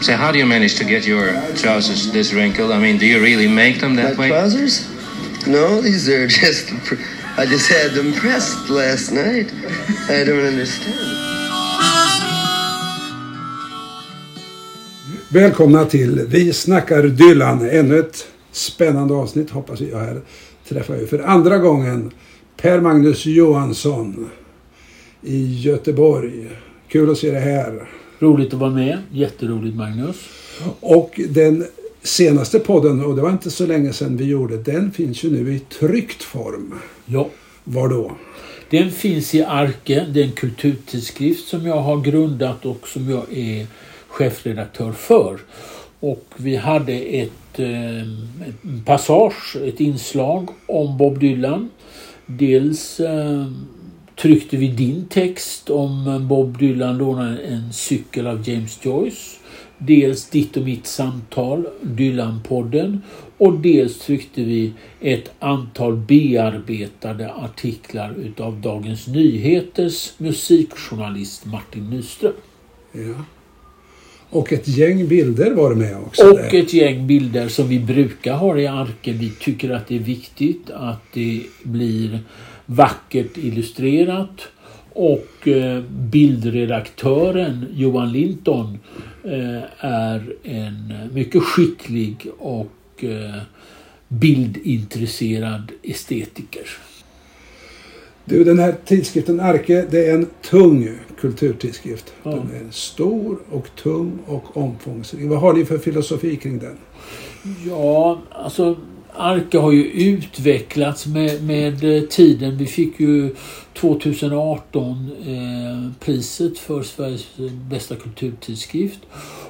So how do you manage to get your trousers this wrinkled? I mean, do you really make them that My way? trousers? No, these are just. pr- I just had them pressed last night. I don't understand. Välkomna till Vi snackar Dylan. Ännu ett spännande avsnitt hoppas jag. Här träffar jag för andra gången Per Magnus Johansson i Göteborg. Kul att se dig här. Roligt att vara med. Jätteroligt Magnus. Och den senaste podden, och det var inte så länge sedan vi gjorde, den finns ju nu i tryckt form. Ja. Var då? Den finns i Arke. Det är en kulturtidskrift som jag har grundat och som jag är chefredaktör för. Och vi hade ett, eh, passage, ett inslag om Bob Dylan. Dels eh, tryckte vi din text om Bob Dylan lånade en cykel av James Joyce. Dels ditt och mitt samtal, Dylan-podden. Och dels tryckte vi ett antal bearbetade artiklar utav Dagens Nyheters musikjournalist Martin Nyström. Ja. Och ett gäng bilder var det med också. Och där. ett gäng bilder som vi brukar ha i Arke. Vi tycker att det är viktigt att det blir vackert illustrerat. Och eh, bildredaktören Johan Linton eh, är en mycket skicklig och eh, bildintresserad estetiker. Du, den här tidskriften Arke, det är en tung kulturtidskrift. Ja. Den är stor och tung och omfångsrik. Vad har ni för filosofi kring den? Ja, alltså Arke har ju utvecklats med, med eh, tiden. Vi fick ju 2018 eh, priset för Sveriges bästa kulturtidskrift.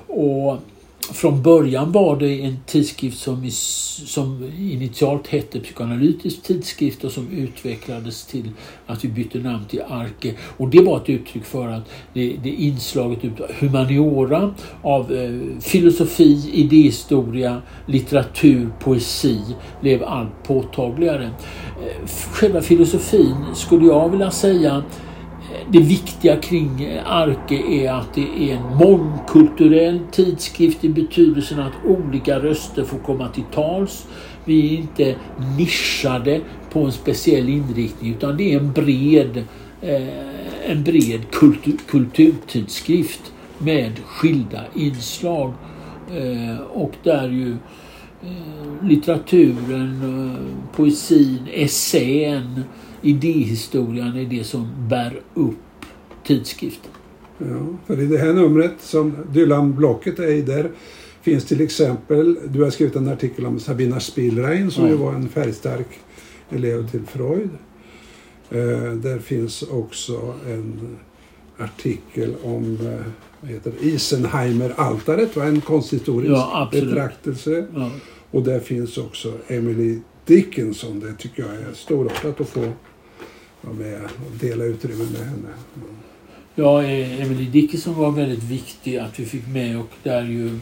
Och från början var det en tidskrift som, i, som initialt hette Psykoanalytisk tidskrift och som utvecklades till att vi bytte namn till Arke. Och det var ett uttryck för att det, det inslaget av humaniora, av eh, filosofi, idéhistoria, litteratur, poesi blev allt påtagligare. Eh, själva filosofin skulle jag vilja säga det viktiga kring eh, Arke är att det är en mångkulturell tidskrift i betydelsen att olika röster får komma till tals. Vi är inte nischade på en speciell inriktning utan det är en bred, eh, en bred kultur, kulturtidskrift med skilda inslag. Eh, och där ju eh, litteraturen, eh, poesin, essän, idéhistorien är det som bär upp tidskriften. Ja, för i det här numret som Dylan-blocket är i där finns till exempel, du har skrivit en artikel om Sabina Spielrein som Ja. ju var en färgstark elev till Freud. Eh, där finns också en artikel om eh, vad heter? Isenheimer-altaret, en konsthistorisk Ja, betraktelse. Ja. Och där finns också Emily Dickinson. Det tycker jag är storartat att få vara med och dela utrymme med henne. Ja, e- Emily Dickinson var väldigt viktig att vi fick med och där ju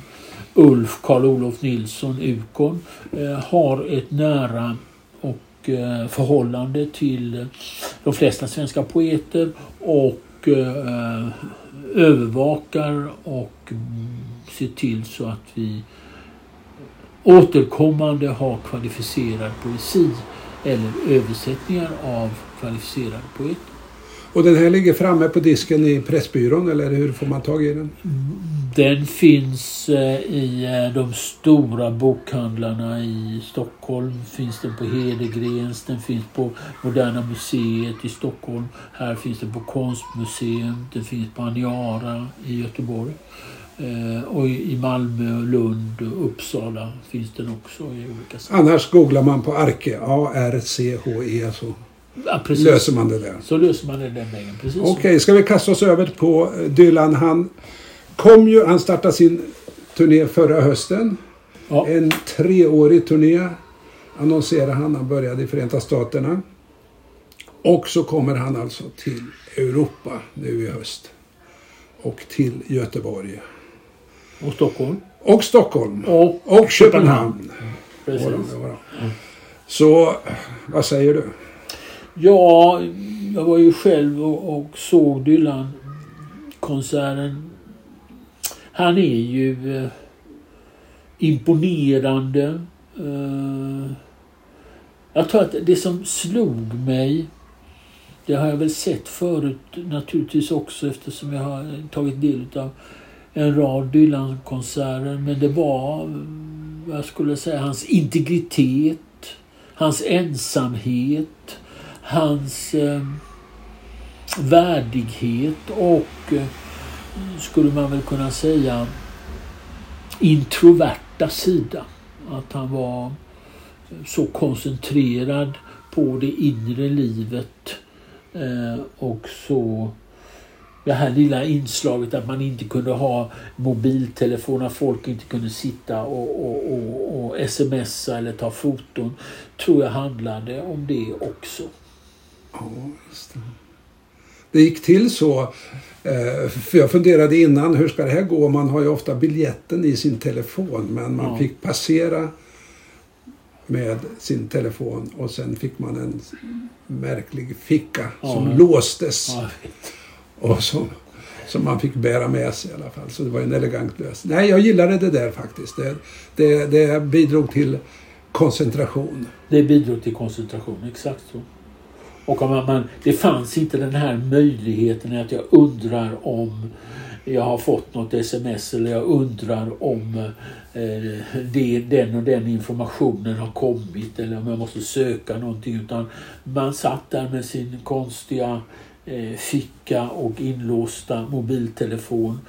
Ulf Karl-Olof Nilsson, Ukon, eh, har ett nära och eh, förhållande till de flesta svenska poeter och eh, övervakar och ser till så att vi återkommande har kvalificerad poesi eller översättningar av kvalificerade poeter. Och den här ligger framme på disken i Pressbyrån eller hur får man tag i den? Den finns eh, i eh, de stora bokhandlarna i Stockholm. Finns den på Hedegrens, den finns på Moderna Museet i Stockholm. Här finns den på Konstmuseum, den finns på Aniara i Göteborg. Eh, Och i Malmö, Lund och Uppsala finns den också i olika sammanhang. Annars googlar man på Arke, A-R-C-H-E, så Ja, precis. löser man det där. Så löser man det den vägen. Precis så. Okej, ska vi kasta oss över på eh, Dylan. Han kom ju, han startade sin turné förra hösten. Ja. En treårig turné annonserade han. Han började i Förenta Staterna. Och så kommer han alltså till Europa nu i höst. Och till Göteborg. Och Stockholm. Och Stockholm. Och, Och Köpenhamn. Precis. Jodå, jodå. Så, vad säger du? Ja, jag var ju själv och, och såg Dylan-konserten han är ju eh, imponerande. Eh, jag tror att det som slog mig, det har jag väl sett förut naturligtvis också eftersom jag har tagit del av en rad Dylan-konserter. Men det var, vad jag skulle säga, hans integritet, hans ensamhet, hans eh, värdighet och eh, skulle man väl kunna säga introverta sida. Att han var så koncentrerad på det inre livet eh, och så det här lilla inslaget att man inte kunde ha mobiltelefon, att folk inte kunde sitta och, och, och, och smsa eller ta foton, tror jag handlade om det också. Ja, just det. Det gick till så, eh, för jag funderade innan, hur ska det här gå? Man har ju ofta biljetten i sin telefon, men man Ja. fick passera med sin telefon och sen fick man en märklig ficka som Ja. låstes. Ja. Och som, som man fick bära med sig i alla fall. Så det var en elegant lösning. Nej, jag gillade det där faktiskt. Det, det, det bidrog till koncentration. Det bidrog till koncentration, exakt så. Och om man, det fanns inte den här möjligheten att jag undrar om jag har fått något sms eller jag undrar om eh, det, den och den informationen har kommit eller om jag måste söka någonting. Utan man satt där med sin konstiga eh, ficka och inlåsta mobiltelefon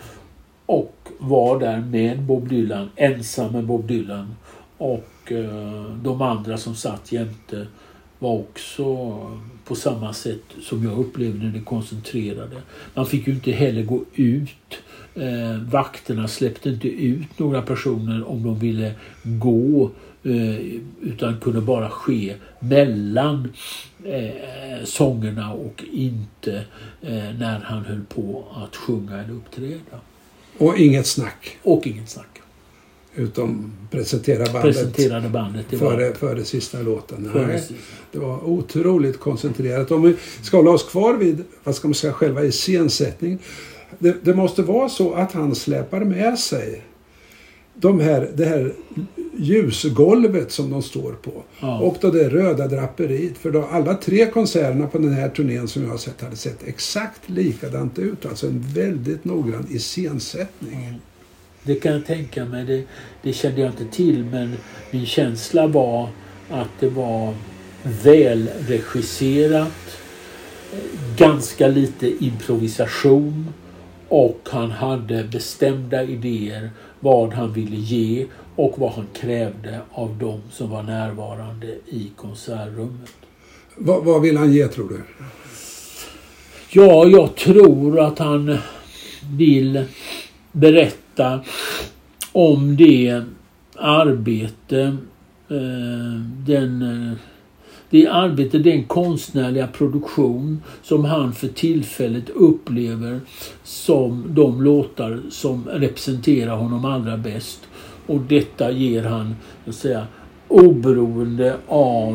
och var där med Bob Dylan, ensam med Bob Dylan. Och eh, de andra som satt jämte var också på samma sätt som jag upplevde det koncentrerade. Man fick ju inte heller gå ut. Eh, vakterna släppte inte ut några personer om de ville gå eh, utan kunde bara ske mellan eh, sångerna och inte eh, när han höll på att sjunga eller uppträda. Och inget snack. Och inget snack. Utom presentera bandet Presenterade bandet. Det var före, före sista låten. före Nej, det var otroligt koncentrerat. Om vi ska hålla oss kvar vid vad ska man säga, själva iscensättning. Det, det måste vara så att han släpar med sig de här, det här ljusgolvet som de står på. Ja. Och då det röda draperiet. För då alla tre konserterna på den här turnén som jag har sett hade sett exakt likadant ut. Alltså en väldigt noggrann iscensättning. Det kan jag tänka mig. Det, det kände jag inte till men min känsla var att det var välregisserat. Ganska lite improvisation. Och han hade bestämda idéer vad han ville ge och vad han krävde av dem som var närvarande i konsertrummet. Vad, vad vill han ge tror du? Ja, jag tror att han vill berätta om det arbete, eh, den, eh, det arbete, den konstnärliga produktion som han för tillfället upplever som de låtar som representerar honom allra bäst. Och detta ger han, så att säga, oberoende av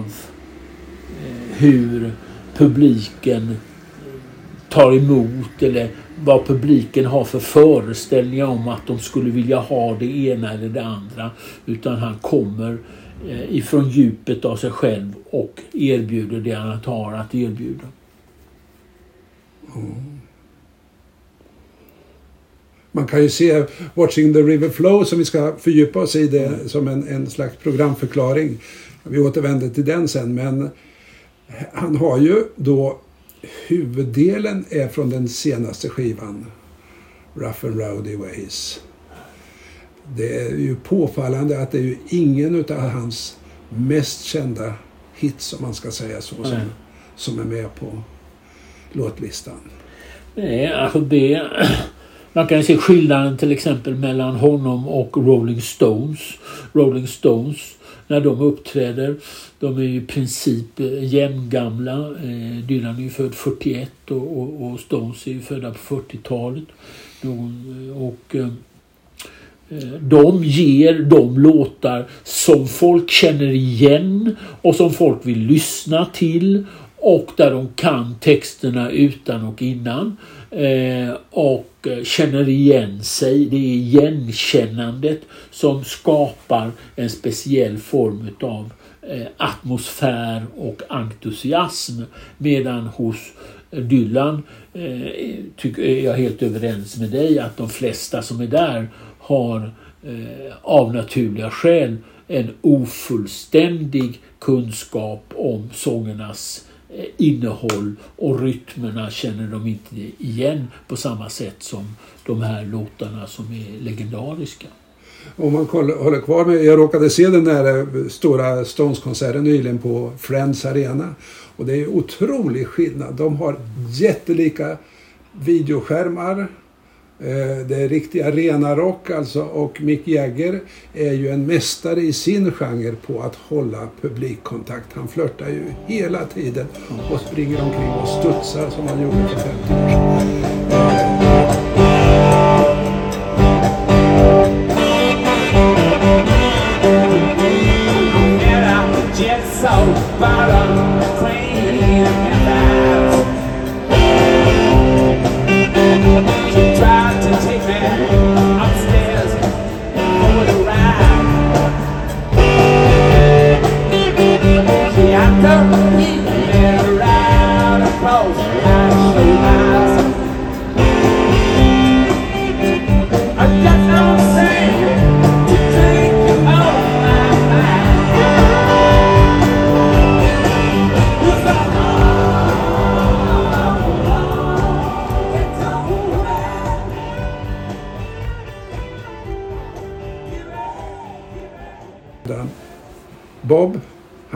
eh, hur publiken tar emot eller vad publiken har för föreställningar om att de skulle vilja ha det ena eller det andra. Utan han kommer eh, ifrån djupet av sig själv och erbjuder det han har att erbjuda. Man kan ju se Watching the River Flow som vi ska fördjupa oss i det som en, en slags programförklaring. Vi återvänder till den sen men han har ju då huvuddelen är från den senaste skivan Rough and Rowdy Ways. Det är ju påfallande att det är ju ingen utav hans mest kända hits om man ska säga så som, som är med på låtlistan. Nej, alltså det... Man kan se skillnaden till exempel mellan honom och Rolling Stones. Rolling Stones, när de uppträder, de är i princip eh, jämngamla. Eh, Dylan är ju född 41 och, och, och Stones är ju födda på 40-talet. Eh, och de ger de låtar som folk känner igen och som folk vill lyssna till och där de kan texterna utan och innan eh, och eh, känner igen sig. Det är igenkännandet som skapar en speciell form utav eh, atmosfär och entusiasm medan hos eh, Dylan eh, tycker, är jag helt överens med dig att de flesta som är där har eh, av naturliga skäl en ofullständig kunskap om sångernas eh, Eh, innehåll och rytmerna känner de inte igen på samma sätt som de här låtarna som är legendariska. Om man håller kvar med, jag råkade se den där eh, stora Stones-konserten nyligen på Friends Arena. Och det är otrolig skillnad. De har jättelika videoskärmar Eh, det är riktig arenarock alltså och Mick Jagger är ju en mästare i sin genre på att hålla publikkontakt. Han flörtar ju hela tiden och springer omkring och studsar som han gjorde för 50 år sedan. Eh,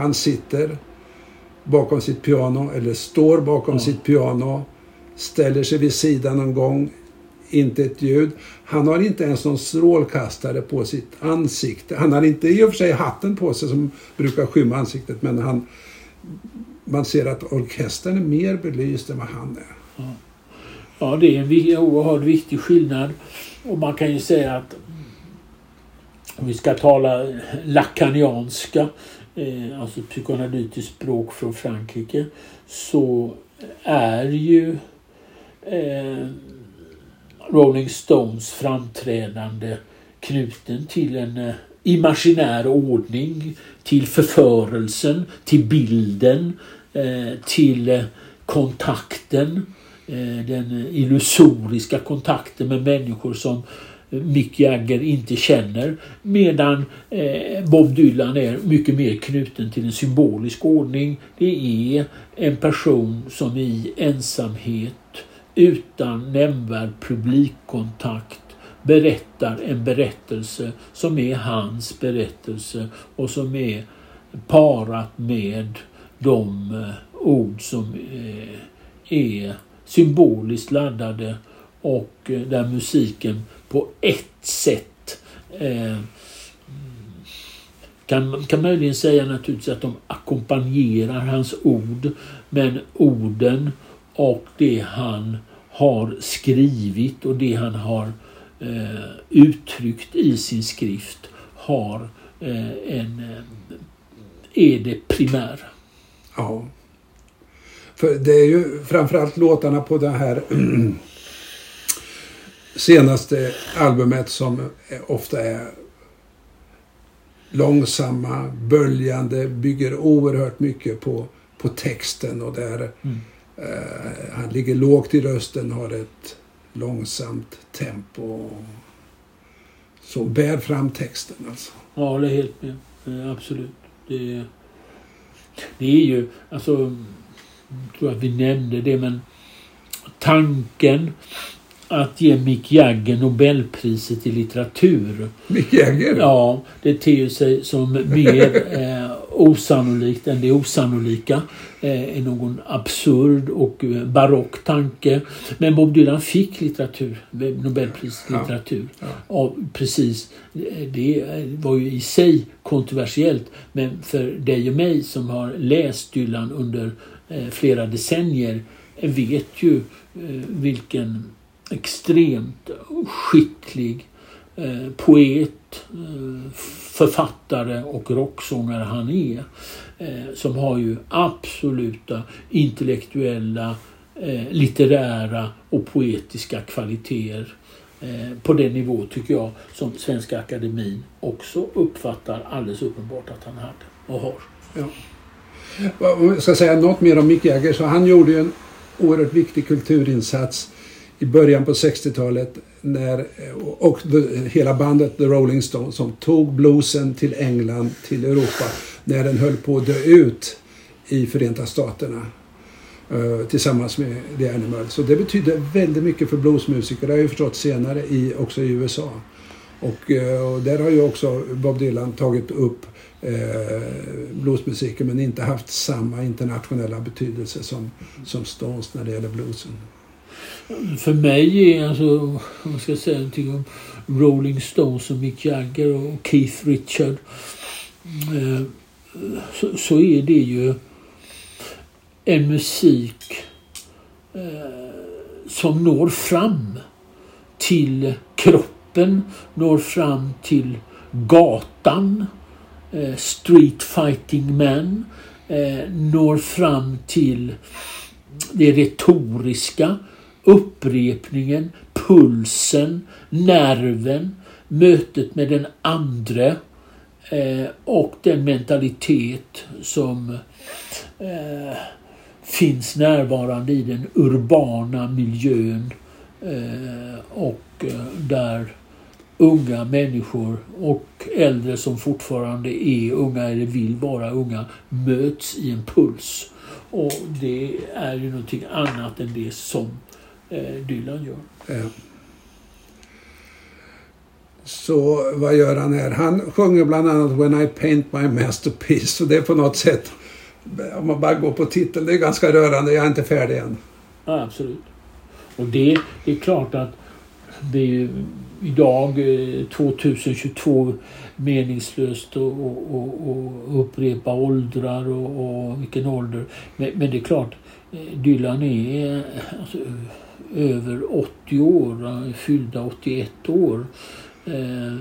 han sitter bakom sitt piano eller står bakom mm. sitt piano, ställer sig vid sidan någon gång, inte ett ljud. Han har inte ens någon strålkastare på sitt ansikte. Han har inte i och för sig hatten på sig som brukar skymma ansiktet men han, man ser att orkestern är mer belyst än vad han är. Ja, det är en oerhört viktig skillnad. Och man kan ju säga att om vi ska tala lakanianska, eh, alltså psykoanalytiskt språk från Frankrike, så är ju eh, Rolling Stones framträdande knuten till en eh, imaginär ordning, till förförelsen, till bilden, eh, till eh, kontakten, eh, den illusoriska kontakten med människor som Mick Jagger inte känner medan eh, Bob Dylan är mycket mer knuten till en symbolisk ordning. Det är en person som i ensamhet utan nämnvärd publikkontakt berättar en berättelse som är hans berättelse och som är parat med de eh, ord som eh, är symboliskt laddade och där musiken på ett sätt. Eh, kan, kan möjligen säga naturligtvis att de ackompanjerar hans ord men orden och det han har skrivit och det han har eh, uttryckt i sin skrift har eh, en, eh, är det primära. Ja. För det är ju framförallt låtarna på den här senaste albumet som ofta är långsamma, böljande, bygger oerhört mycket på, på texten och där mm. eh, han ligger lågt i rösten, har ett långsamt tempo. Så bär fram texten alltså. Ja, det är helt med. Absolut. Det är, det är ju, alltså, jag tror att vi nämnde det, men tanken att ge Mick Jagger Nobelpriset i litteratur. Mick Jagger? Ja, det ter sig som mer eh, osannolikt än det osannolika. Eh, någon absurd och eh, barock tanke. Men Bob Dylan fick litteratur, Nobelpris i litteratur. Ja. Ja. Av, precis, eh, det var ju i sig kontroversiellt. Men för dig och mig som har läst Dylan under eh, flera decennier vet ju eh, vilken extremt skicklig eh, poet, eh, författare och rocksångare han är. Eh, som har ju absoluta intellektuella, eh, litterära och poetiska kvaliteter eh, på den nivå tycker jag som Svenska Akademin också uppfattar alldeles uppenbart att han hade och har. Ja. Jag ska säga något mer om Mick Jagger så han gjorde ju en oerhört viktig kulturinsats i början på 60-talet när, och hela bandet The Rolling Stones som tog bluesen till England, till Europa, när den höll på att dö ut i Förenta Staterna uh, tillsammans med The Animals. Så det betydde väldigt mycket för bluesmusiker, det har jag förstått senare, i, också i USA. Och, uh, och där har ju också Bob Dylan tagit upp uh, bluesmusiken men inte haft samma internationella betydelse som, som Stones när det gäller bluesen. För mig är alltså, om man ska säga någonting om Rolling Stones och Mick Jagger och Keith Richard. Eh, så, så är det ju en musik eh, som når fram till kroppen, når fram till gatan, eh, Street Fighting Men, eh, når fram till det retoriska, upprepningen, pulsen, nerven, mötet med den andre eh, och den mentalitet som eh, finns närvarande i den urbana miljön eh, och eh, där unga människor och äldre som fortfarande är unga eller vill vara unga möts i en puls. Och det är ju någonting annat än det som Dylan gör. Ja. Så vad gör han här? Han sjunger bland annat When I paint my masterpiece. Och det är på något sätt, om man bara går på titeln, det är ganska rörande. Jag är inte färdig än. Ja, absolut. Och det, det är klart att det är idag 2022 eh, meningslöst att upprepa åldrar och, och vilken ålder. Men, men, det är klart, eh, Dylan är alltså, över 80 år, eh, fyllda 81 år. Eh,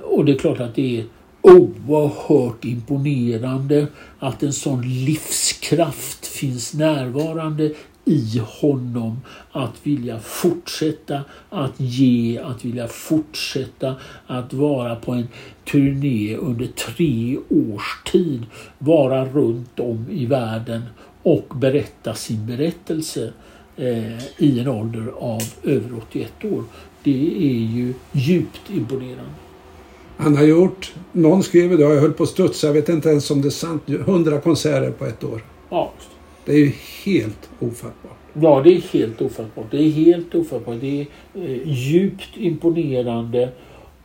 och det är klart att det är oerhört imponerande att en sån livskraft finns närvarande i honom. Att vilja fortsätta att ge, att vilja fortsätta att vara på en turné under tre års tid, vara runt om i världen och berätta sin berättelse eh, i en ålder av över 81 år. Det är ju djupt imponerande. Han har gjort, någon skrev idag, jag höll på att studsa, jag vet inte ens om det är sant, 100 konserter på ett år. Ja. Det är ju helt ofattbart. Ja, det är helt ofattbart. Det är helt ofattbart. Det är eh, djupt imponerande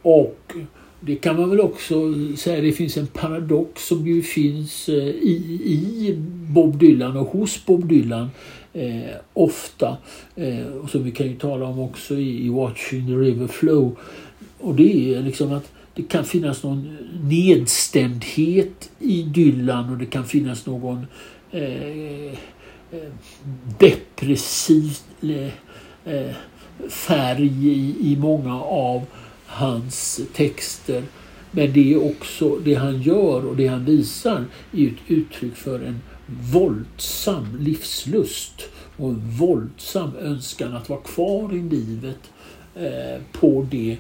och det kan man väl också säga, det finns en paradox som ju finns eh, i, i Bob Dylan och hos Bob Dylan eh, ofta. Eh, och som vi kan ju tala om också i, i Watching the River Flow. Och det är liksom att det kan finnas någon nedstämdhet i Dylan och det kan finnas någon eh, eh depressiv eh, eh, färg i, i många av hans texter. Men det är också det han gör och det han visar är ett uttryck för en våldsam livslust och en våldsam önskan att vara kvar i livet eh, på det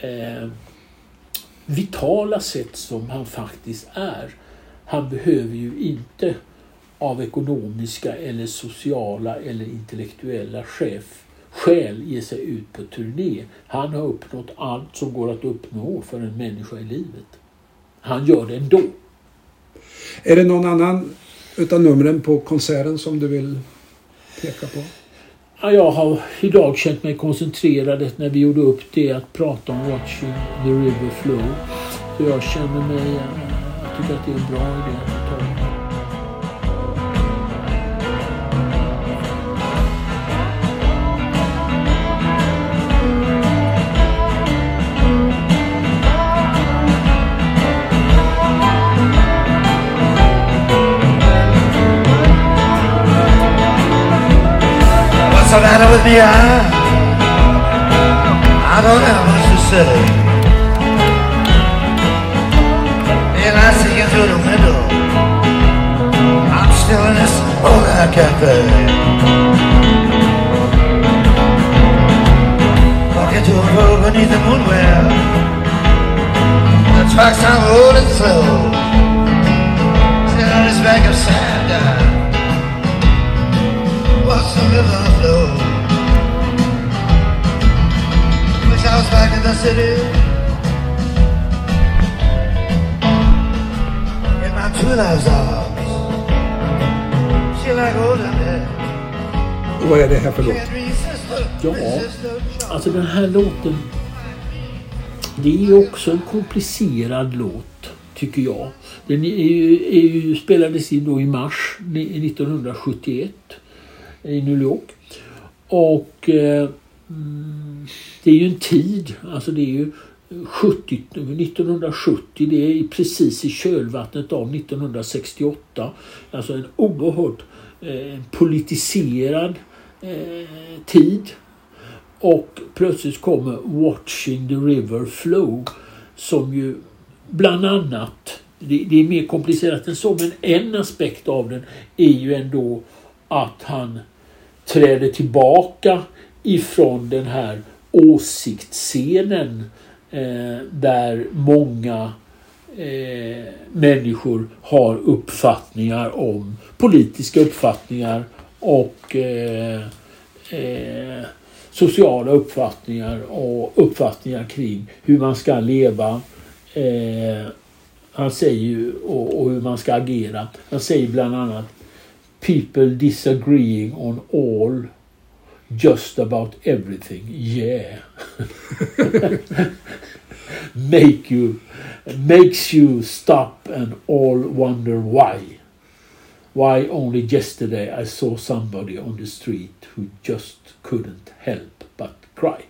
eh, vitala sätt som han faktiskt är. Han behöver ju inte av ekonomiska eller sociala eller intellektuella chef, skäl ge sig ut på turné. Han har uppnått allt som går att uppnå för en människa i livet. Han gör det ändå. Är det någon annan utav numren på konserten som du vill peka på? Ja, jag har idag känt mig koncentrerad när vi gjorde upp det att prata om Watching the River Flow. Så jag känner mig, eh, jag tycker att det är en bra idé. What's the matter with me, huh? I don't know, it's to say. And I see you through the window. I'm still in this old cafe. Walking to a road beneath the moon where the tracks are rolling slow. Sit on this bag of sand. Uh, The river flow. Wish I was back in the city. In my true love's arms. She like men. Och vad är det här för låt? Ja, alltså den här låten. Det är också en komplicerad låt, tycker jag. Den är ju, är ju, spelades in då i mars 1971 i New York. Och eh, mm, det är ju en tid, alltså det är ju 70, 1970, det är precis i kölvattnet av 1968. Alltså en oerhört eh, politiserad eh, tid. Och plötsligt kommer Watching the River Flow som ju bland annat, det, det är mer komplicerat än så, men en aspekt av den är ju ändå att han träder tillbaka ifrån den här åsiktsscenen eh, där många eh, människor har uppfattningar om politiska uppfattningar och eh, eh, sociala uppfattningar och uppfattningar kring hur man ska leva. Eh, han säger ju och, och hur man ska agera. Han säger bland annat People disagreeing on all just about everything. Yeah. Make you makes you stop and all wonder why. Why only yesterday I saw somebody on the street who just couldn't help but cry.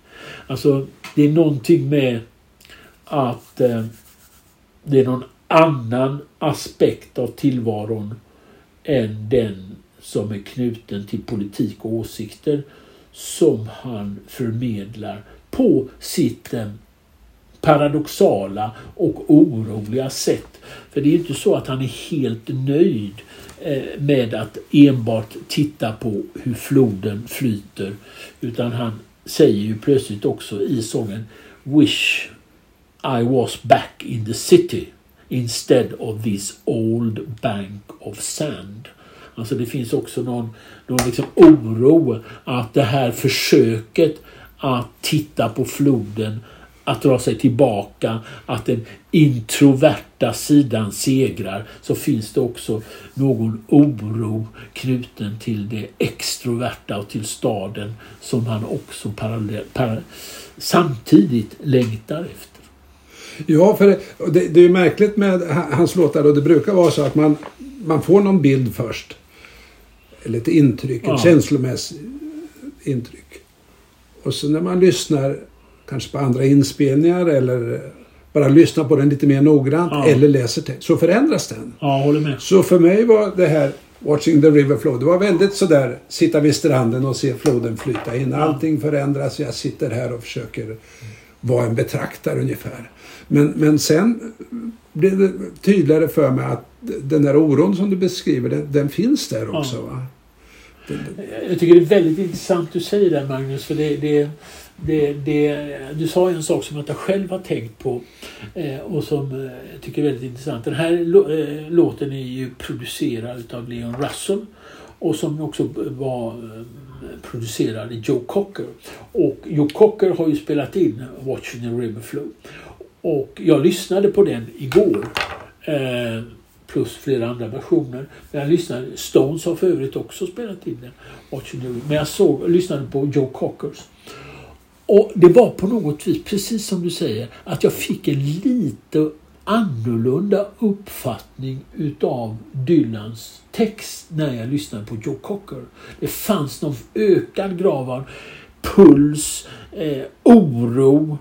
Alltså det är någonting med att eh, det är någon annan aspekt av tillvaron än den som är knuten till politik och åsikter som han förmedlar på sitt eh, paradoxala och oroliga sätt. För det är inte så att han är helt nöjd eh, med att enbart titta på hur floden flyter. Utan han säger ju plötsligt också i sången Wish I was back in the city instead of this old bank of sand. Alltså det finns också någon, någon liksom oro att det här försöket att titta på floden, att dra sig tillbaka, att den introverta sidan segrar, så finns det också någon oro knuten till det extroverta och till staden som han också parallell, par, samtidigt längtar efter. Ja, för det, det, det är ju märkligt med hans låtar och det brukar vara så att man, man får någon bild först. Eller ett intryck, Ja. ett känslomässigt intryck. Och så när man lyssnar kanske på andra inspelningar eller bara lyssnar på den lite mer noggrant Ja. eller läser text så förändras den. Ja, håller med. Så för mig var det här Watching the River Flow, det var väldigt sådär sitta vid stranden och se floden flyta in. Allting förändras, jag sitter här och försöker vara en betraktare ungefär. Men, men sen blev det tydligare för mig att den där oron som du beskriver, den, den finns där också. Ja. Va? Den, Jag tycker det är väldigt intressant du säger det Magnus. För det, det, det, det, du sa en sak som jag inte själv har tänkt på eh, och som eh, jag tycker är väldigt intressant. Den här eh, låten är ju producerad av Leon Russell och som också var producerade Joe Cocker. Och Joe Cocker har ju spelat in Watching the River Flow. Och jag lyssnade på den igår. Eh, plus flera andra versioner. Men jag lyssnade, Stones har för övrigt också spelat in den. Watching the River. Men jag såg, lyssnade på Joe Cockers. Och det var på något vis, precis som du säger, att jag fick en lite annorlunda uppfattning utav Dylans text när jag lyssnade på Joe Cocker. Det fanns någon ökad grad av puls, eh, oro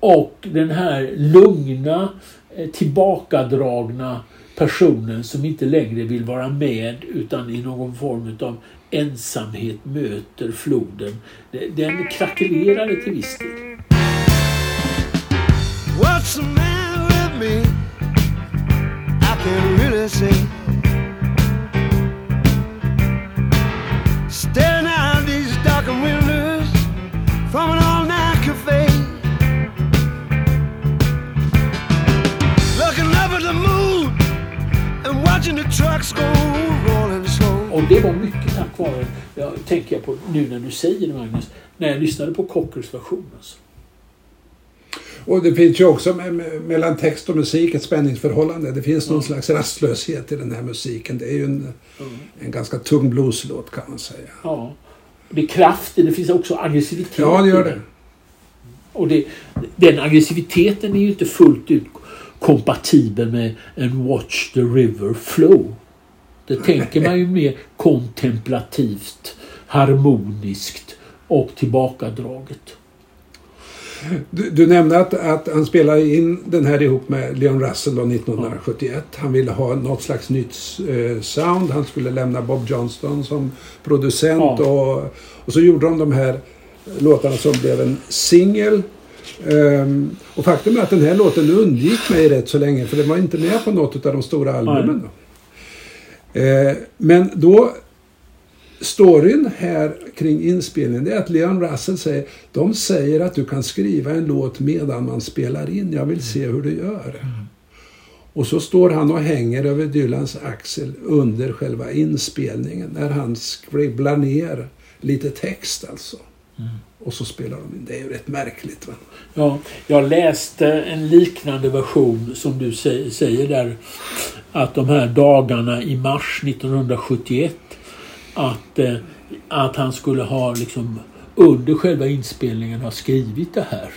och den här lugna, eh, tillbakadragna personen som inte längre vill vara med utan i någon form av ensamhet möter floden. Den krackelerade till viss del. Can't. Staring out these darkened windows from an all-night cafe. Looking up at the moon and watching the trucks go rolling slow. Och det var mycket tack vare, jag tänker jag på nu när du säger det Magnus, när jag lyssnade på Cockers version. Alltså. Och det finns ju också me- me- mellan text och musik ett spänningsförhållande. Det finns någon slags rastlöshet i den här musiken. Det är ju en, en ganska tung blueslåt kan man säga. Ja. Det är kraft i det, finns också aggressivitet Ja, det gör det. Och det, den aggressiviteten är ju inte fullt ut kompatibel med en Watch the River Flow. Det tänker man ju mer kontemplativt, harmoniskt och tillbakadraget. Du, du nämnde att, att han spelade in den här ihop med Leon Russell då 1971. Han ville ha något slags nytt eh, sound. Han skulle lämna Bob Johnston som producent. Och, och så gjorde de de här låtarna som blev en singel. Ehm, och faktum är att den här låten undgick mig rätt så länge för den var inte med på något av de stora albumen. Då. Eh, men då Storyn här kring inspelningen det är att Leon Russell säger de säger att du kan skriva en låt medan man spelar in. Jag vill se hur du gör. Och så står han och hänger över Dylans axel under själva inspelningen när han skribblar ner lite text alltså. Och så spelar de in. Det är ju rätt märkligt. Va? Ja, jag läste en liknande version som du säger där. Att de här dagarna i mars 1971 att, eh, att han skulle ha liksom under själva inspelningen ha skrivit det här.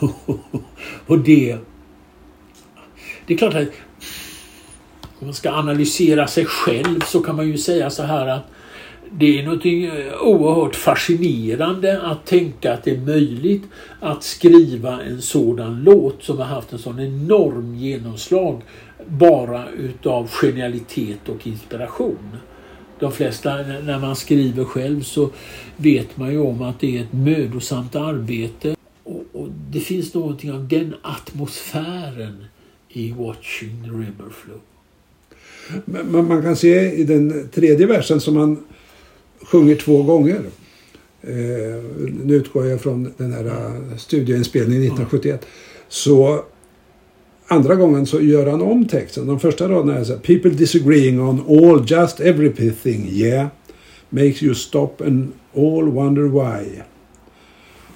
Och det... Det är klart att om man ska analysera sig själv så kan man ju säga så här att det är något oerhört fascinerande att tänka att det är möjligt att skriva en sådan låt som har haft en sån enorm genomslag bara utav genialitet och inspiration. De flesta, när man skriver själv så vet man ju om att det är ett mödosamt arbete. Och, och det finns någonting av den atmosfären i Watching the River Flow. Men man, man kan se i den tredje versen som han sjunger två gånger. Eh, nu utgår jag från den här eh, studioinspelningen 1971. Så andra gången så gör han om texten. De första raderna är så här. People disagreeing on all just everything, yeah. Makes you stop and all wonder why.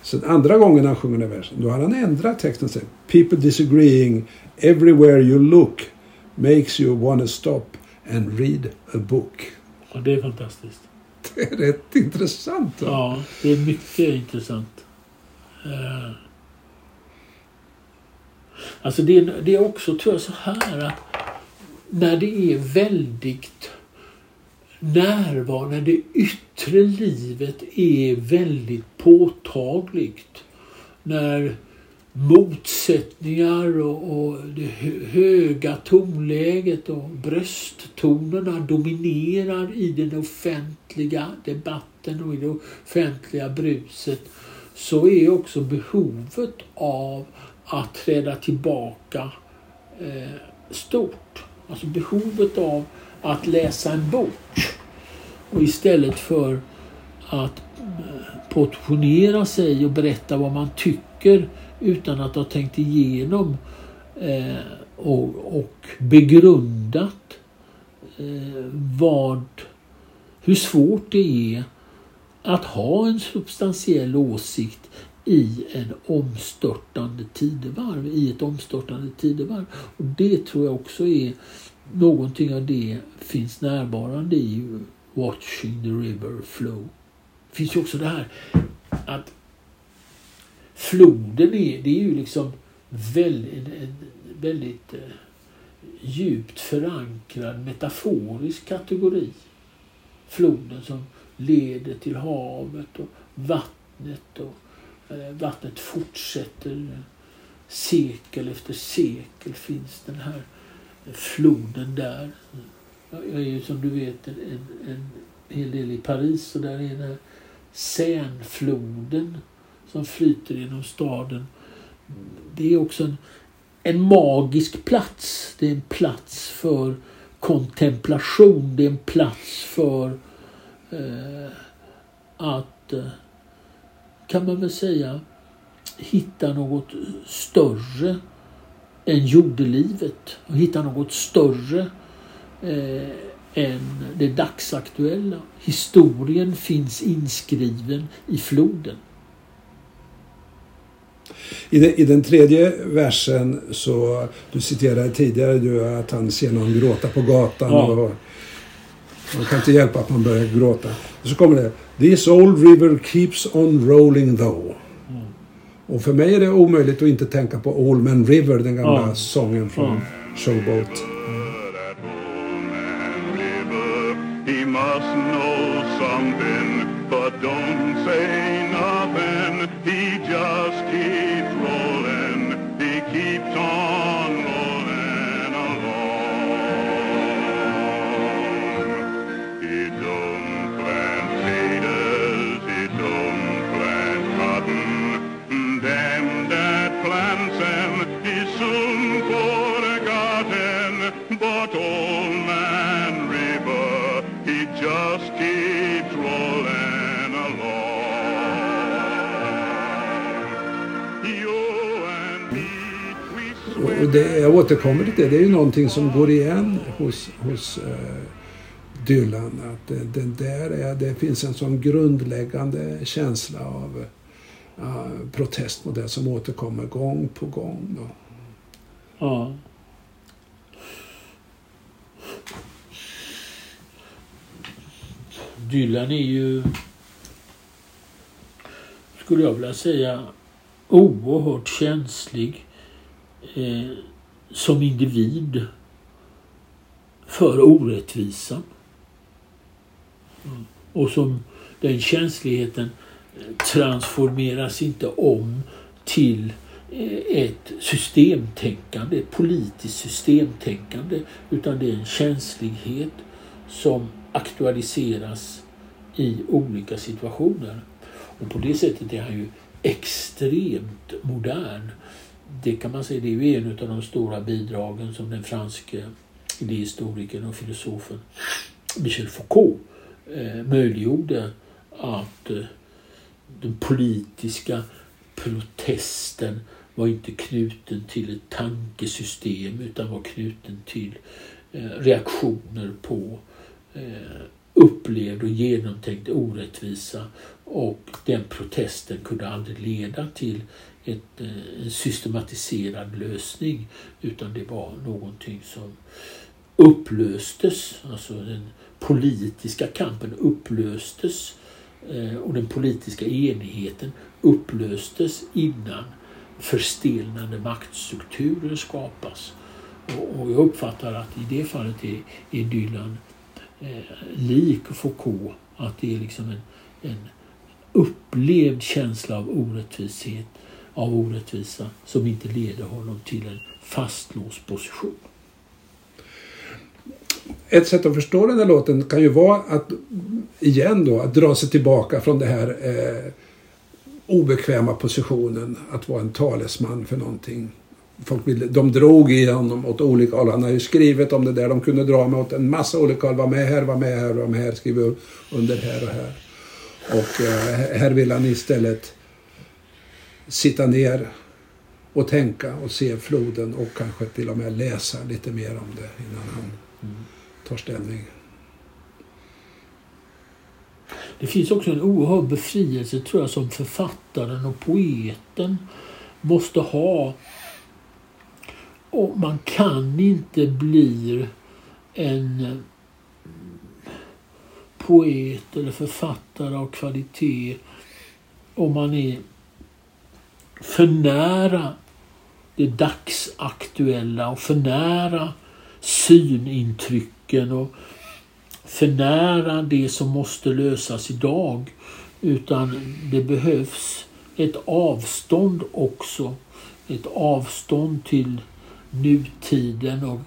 Sen andra gången han sjunger den versen, då har han ändrat texten. och säger, People disagreeing everywhere you look makes you wanna stop and read a book. Och det är fantastiskt. Det är rätt intressant. Va? Ja, det är mycket intressant. Eh, Alltså det är, det är också tror jag så här att när det är väldigt närvarande, när det yttre livet är väldigt påtagligt. När motsättningar och, och det höga tonläget och brösttonerna dominerar i den offentliga debatten och i det offentliga bruset så är också behovet av att träda tillbaka eh, stort. Alltså behovet av att läsa en bok och istället för att eh, portionera sig och berätta vad man tycker utan att ha tänkt igenom eh, och, och begrundat eh, vad, hur svårt det är att ha en substantiell åsikt i en omstörtande tidevarv, i ett omstörtande tidevarv. Och det tror jag också är någonting av det finns närvarande i Watching the River Flow. Det finns ju också det här att floden är, det är ju liksom väldigt, en, väldigt eh, djupt förankrad metaforisk kategori. Floden som leder till havet och vattnet och Eh, vattnet fortsätter sekel efter sekel finns den här floden där. Jag är ju som du vet en, en, en hel del i Paris och där är den här Seinefloden som flyter genom staden. Det är också en, en magisk plats. Det är en plats för kontemplation. Det är en plats för eh, att, eh, kan man väl säga, hitta något större än jordelivet. Och hitta något större eh, än det dagsaktuella. Historien finns inskriven i floden. I den, I den tredje versen så, du citerade tidigare du, att han ser någon gråta på gatan. Ja. Och, man kan inte hjälpa att man börjar gråta. Och så kommer det. This old river keeps on rolling though. Och för mig är det omöjligt att inte tänka på Old Man River, den gamla Ja. sången från. Showboat. Återkommer till det. Det är ju någonting som går igen hos, hos eh, Dylan. Att det, det, där är, det finns en sån grundläggande känsla av eh, protest mot det som återkommer gång på gång. Då. Ja. Dylan är ju, skulle jag vilja säga, oerhört känslig eh, som individ för orättvisan. Och som den känsligheten transformeras inte om till eh, ett systemtänkande, ett politiskt systemtänkande, utan det är en känslighet som aktualiseras i olika situationer. Och på det sättet är han ju extremt modern. Det kan man säga, det är ju en av de stora bidragen som den franske idéhistorikern och filosofen Michel Foucault eh, möjliggjorde att eh, den politiska protesten var inte knuten till ett tankesystem utan var knuten till eh, reaktioner på eh, upplevd och genomtänkt orättvisa. Och den protesten kunde aldrig leda till ett, eh, en systematiserad lösning utan det var någonting som upplöstes, alltså den politiska kampen upplöstes eh, och den politiska enigheten upplöstes innan förstelnande maktstrukturer skapas. Och, och jag uppfattar att i det fallet är, är Dylan eh, lik Foucault, att det är liksom en, en upplevd känsla av orättvishet, av orättvisa som inte leder honom till en fastlåst position. Ett sätt att förstå den här låten kan ju vara att, igen då, att dra sig tillbaka från den här eh, obekväma positionen att vara en talesman för någonting. Folk ville, de drog i honom åt olika håll. Han har ju skrivit om det där. De kunde dra mig åt en massa olika håll. Var med här, var med här, var med här. Skriver under här och här. Och eh, här vill han istället sitta ner och tänka och se floden och kanske till och med läsa lite mer om det innan han tar ställning. Det finns också en oerhörd befrielse tror jag som författaren och poeten måste ha. Och man kan inte bli en poet eller författare av kvalitet om man är för nära det dagsaktuella och för nära synintrycken och för nära det som måste lösas idag. Utan det behövs ett avstånd också. Ett avstånd till nutiden och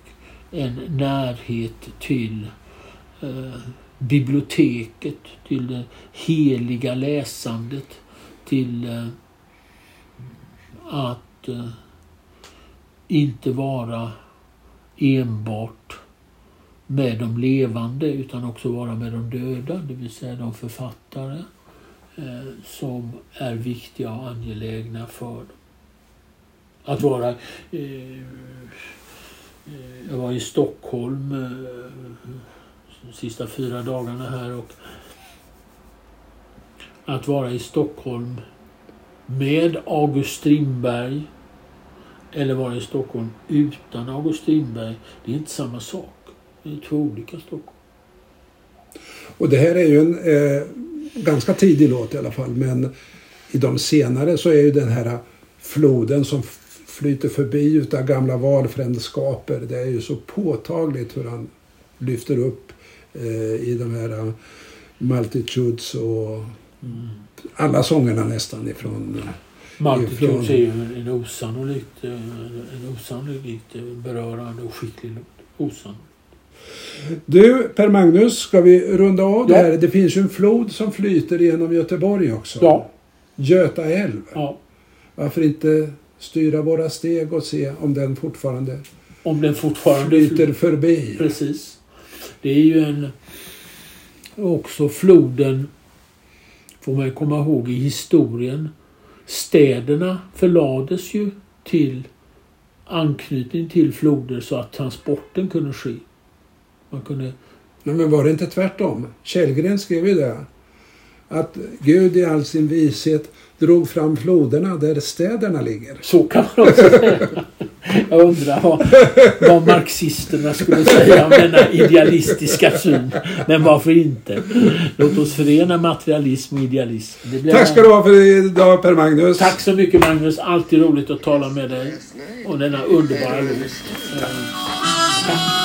en närhet till eh, biblioteket, till det heliga läsandet, till eh, att eh, inte vara enbart med de levande utan också vara med de döda, det vill säga de författare eh, som är viktiga och angelägna för dem. Att vara... Eh, eh jag var i Stockholm eh, de sista fyra dagarna här och att vara i Stockholm med August Strindberg eller vara i Stockholm utan August Strindberg, det är inte samma sak. Det är två olika Stockholm. Och det här är ju en eh, ganska tidig låt i alla fall. Men i de senare så är ju den här floden som flyter förbi utav gamla valfrändskaper. Det är ju så påtagligt hur han lyfter upp eh, i de här eh, multitudes och alla sångerna nästan ifrån eh, Multitudes är ju en osannolikt, eh, en osannolikt eh, berörande och skicklig. Osannolikt. Du, Per Magnus, ska vi runda av det Ja. här? Det finns ju en flod som flyter genom Göteborg också. Ja. Göta älv. Ja. Varför inte styra våra steg och se om den fortfarande Om den fortfarande flyter förbi? Precis. Det är ju en... Också floden, får man komma ihåg i historien. Städerna förlades ju till anknytning till floder så att transporten kunde ske. Man kunde... Men var det inte tvärtom? Källgren skrev ju det. Att Gud i all sin vishet drog fram floderna där städerna ligger. Så kan man också säga. Jag undrar vad, vad marxisterna skulle säga om denna idealistiska syn. Men varför inte? Låt oss förena materialism och idealism. Det blir Tack ska du ha för idag Per Magnus. Tack så mycket Magnus. Alltid roligt att tala med dig. Och denna underbara låt. Eh, Tack.